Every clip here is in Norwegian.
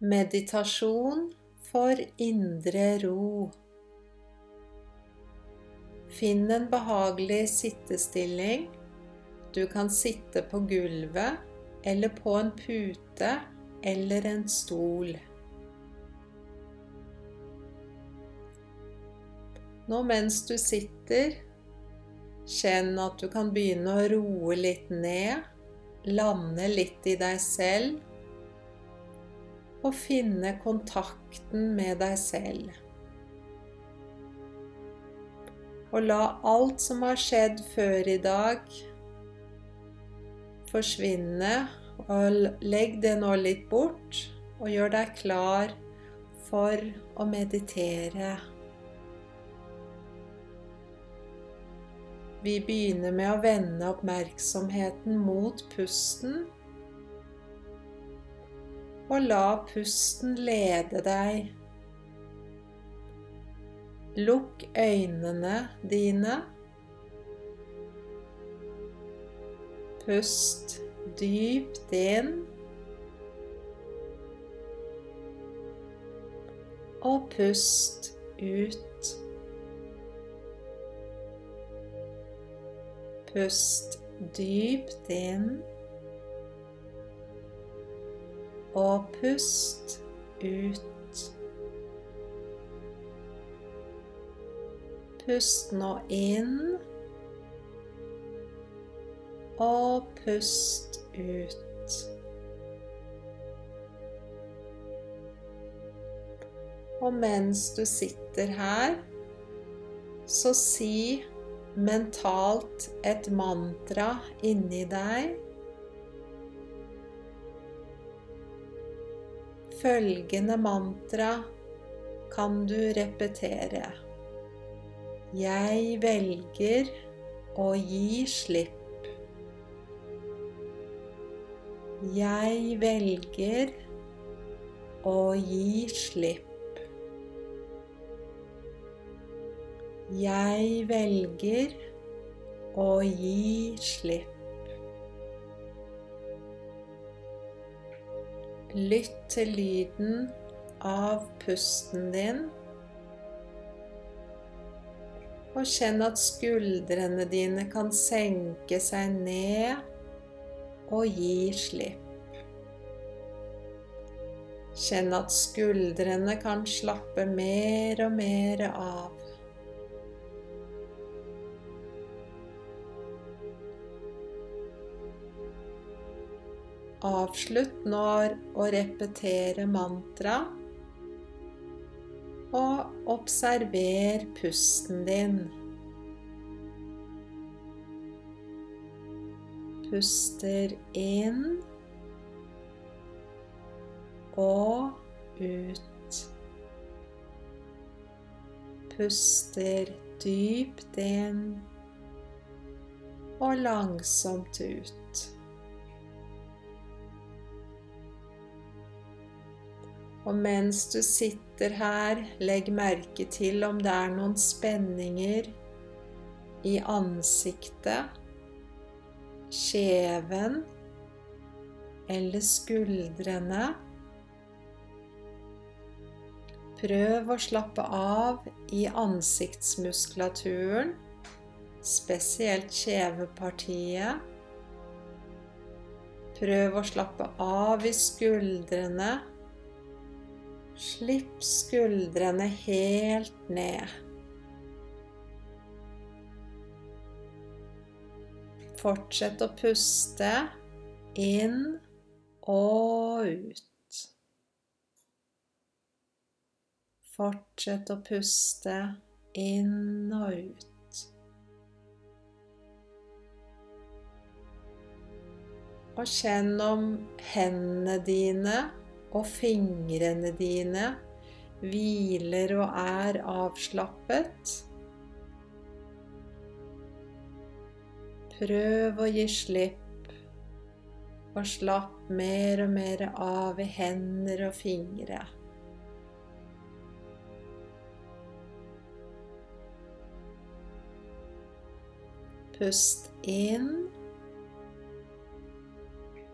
Meditasjon for indre ro. Finn en behagelig sittestilling. Du kan sitte på gulvet eller på en pute eller en stol. Nå mens du sitter, kjenn at du kan begynne å roe litt ned, lande litt i deg selv og finne kontakten med deg selv. Og la alt som har skjedd før i dag, forsvinne, og legg det nå litt bort, og gjør deg klar for å meditere. Vi begynner med å vende oppmerksomheten mot pusten og la pusten lede deg. Lukk øynene dine. Pust dypt inn. Og pust ut. Pust dypt inn og pust ut. Pust nå inn og pust ut. Og mens du sitter her, så si mentalt et mantra inni deg Følgende mantra kan du repetere. Jeg velger å gi slipp. Jeg velger å gi slipp. Jeg velger å gi slipp. Lytt til lyden av pusten din. Og kjenn at skuldrene dine kan senke seg ned og gi slipp. Kjenn at skuldrene kan slappe mer og mer av. Avslutt når å repetere mantra, og observer pusten din. Puster inn og ut. Puster dypt inn og langsomt ut. Og mens du sitter her, legg merke til om det er noen spenninger i ansiktet, kjeven eller skuldrene. Prøv å slappe av i ansiktsmuskulaturen, spesielt kjevepartiet. Prøv å slappe av i skuldrene Slipp skuldrene helt ned. Fortsett å puste inn og ut. Fortsett å puste inn og ut. Og kjenn om hendene dine og fingrene dine hviler og er avslappet. Prøv å gi slipp og slapp mer og mer av i hender og fingre. Pust inn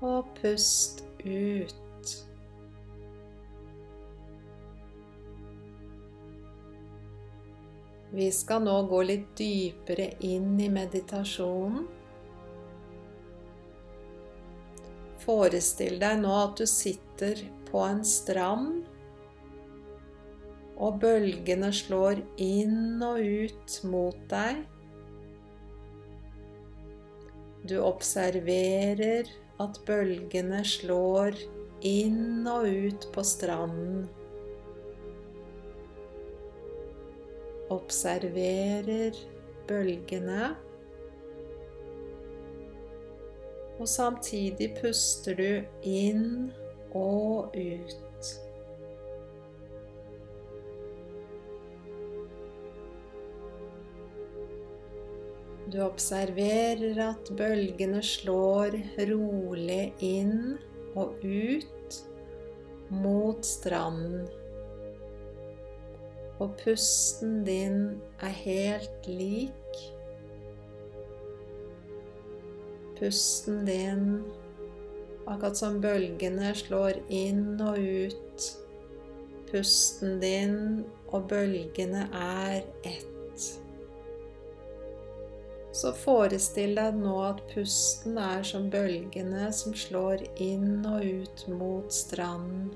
og pust ut. Vi skal nå gå litt dypere inn i meditasjonen. Forestill deg nå at du sitter på en strand, og bølgene slår inn og ut mot deg. Du observerer at bølgene slår inn og ut på stranden. Observerer bølgene. Og samtidig puster du inn og ut. Du observerer at bølgene slår rolig inn og ut mot stranden. Og pusten din er helt lik. Pusten din, akkurat som bølgene slår inn og ut. Pusten din og bølgene er ett. Så forestill deg nå at pusten er som bølgene som slår inn og ut mot stranden.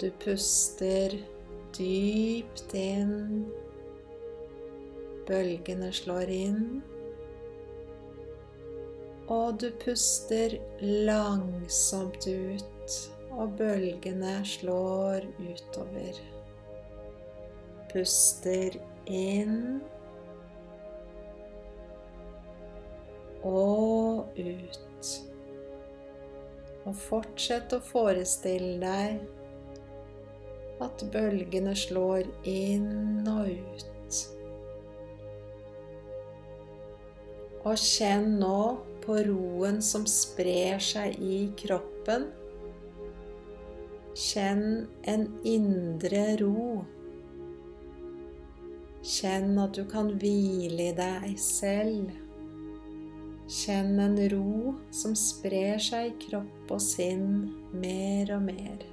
Du puster dypt inn. Bølgene slår inn. Og du puster langsomt ut, og bølgene slår utover. Puster inn og ut. Og fortsett å forestille deg at bølgene slår inn og ut. Og kjenn nå på roen som sprer seg i kroppen. Kjenn en indre ro. Kjenn at du kan hvile i deg selv. Kjenn en ro som sprer seg i kropp og sinn mer og mer.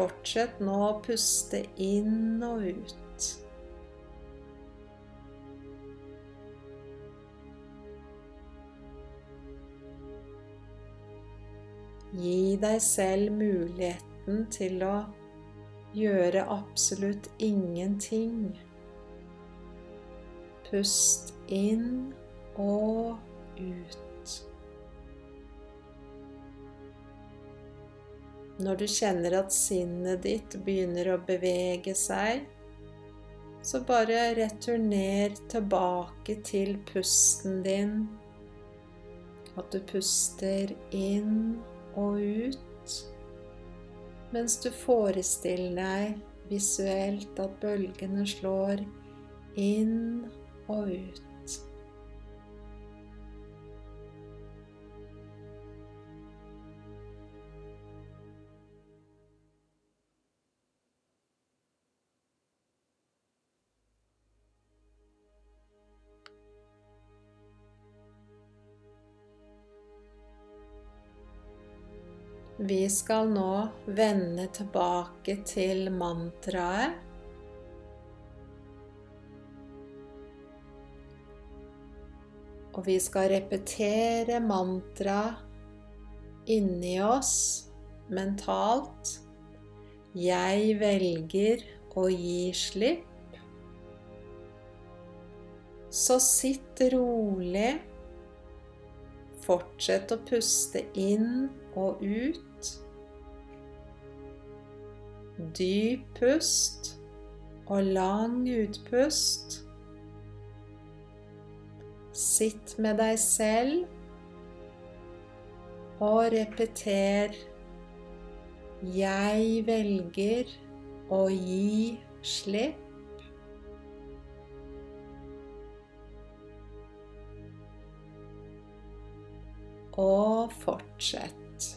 Fortsett nå å puste inn og ut. Gi deg selv muligheten til å gjøre absolutt ingenting. Pust inn og ut. Når du kjenner at sinnet ditt begynner å bevege seg, så bare returner tilbake til pusten din. At du puster inn og ut, mens du forestiller deg visuelt at bølgene slår inn og ut. Vi skal nå vende tilbake til mantraet. Og vi skal repetere mantraet inni oss mentalt. Jeg velger å gi slipp. Så sitt rolig. Fortsett å puste inn og ut. Dyp pust og lang utpust. Sitt med deg selv og repeter Jeg velger å gi slipp. Og fortsett.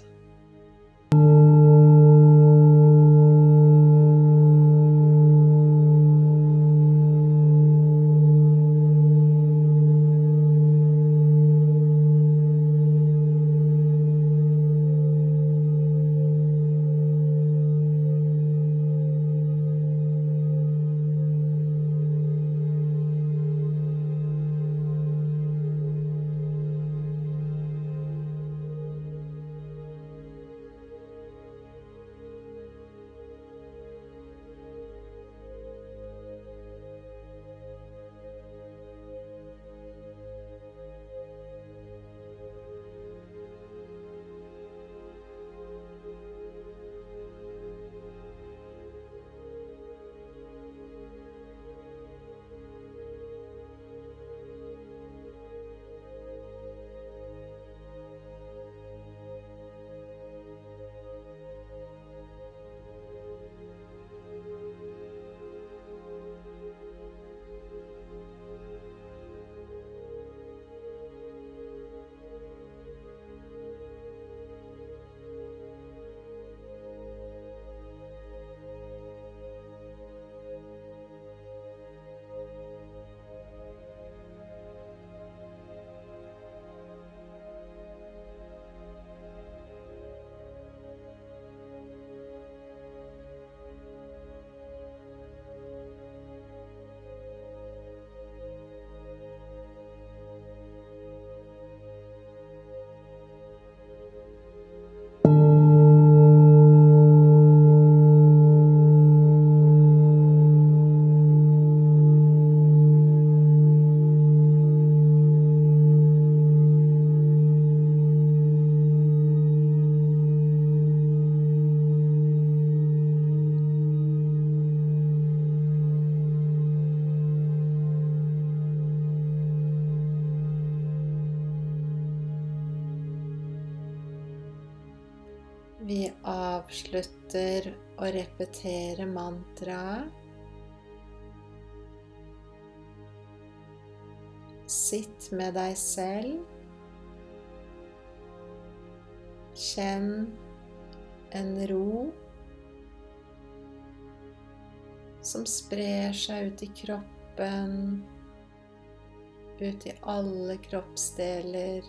Avslutter å repetere mantraet. Sitt med deg selv. Kjenn en ro som sprer seg ut i kroppen, ut i alle kroppsdeler.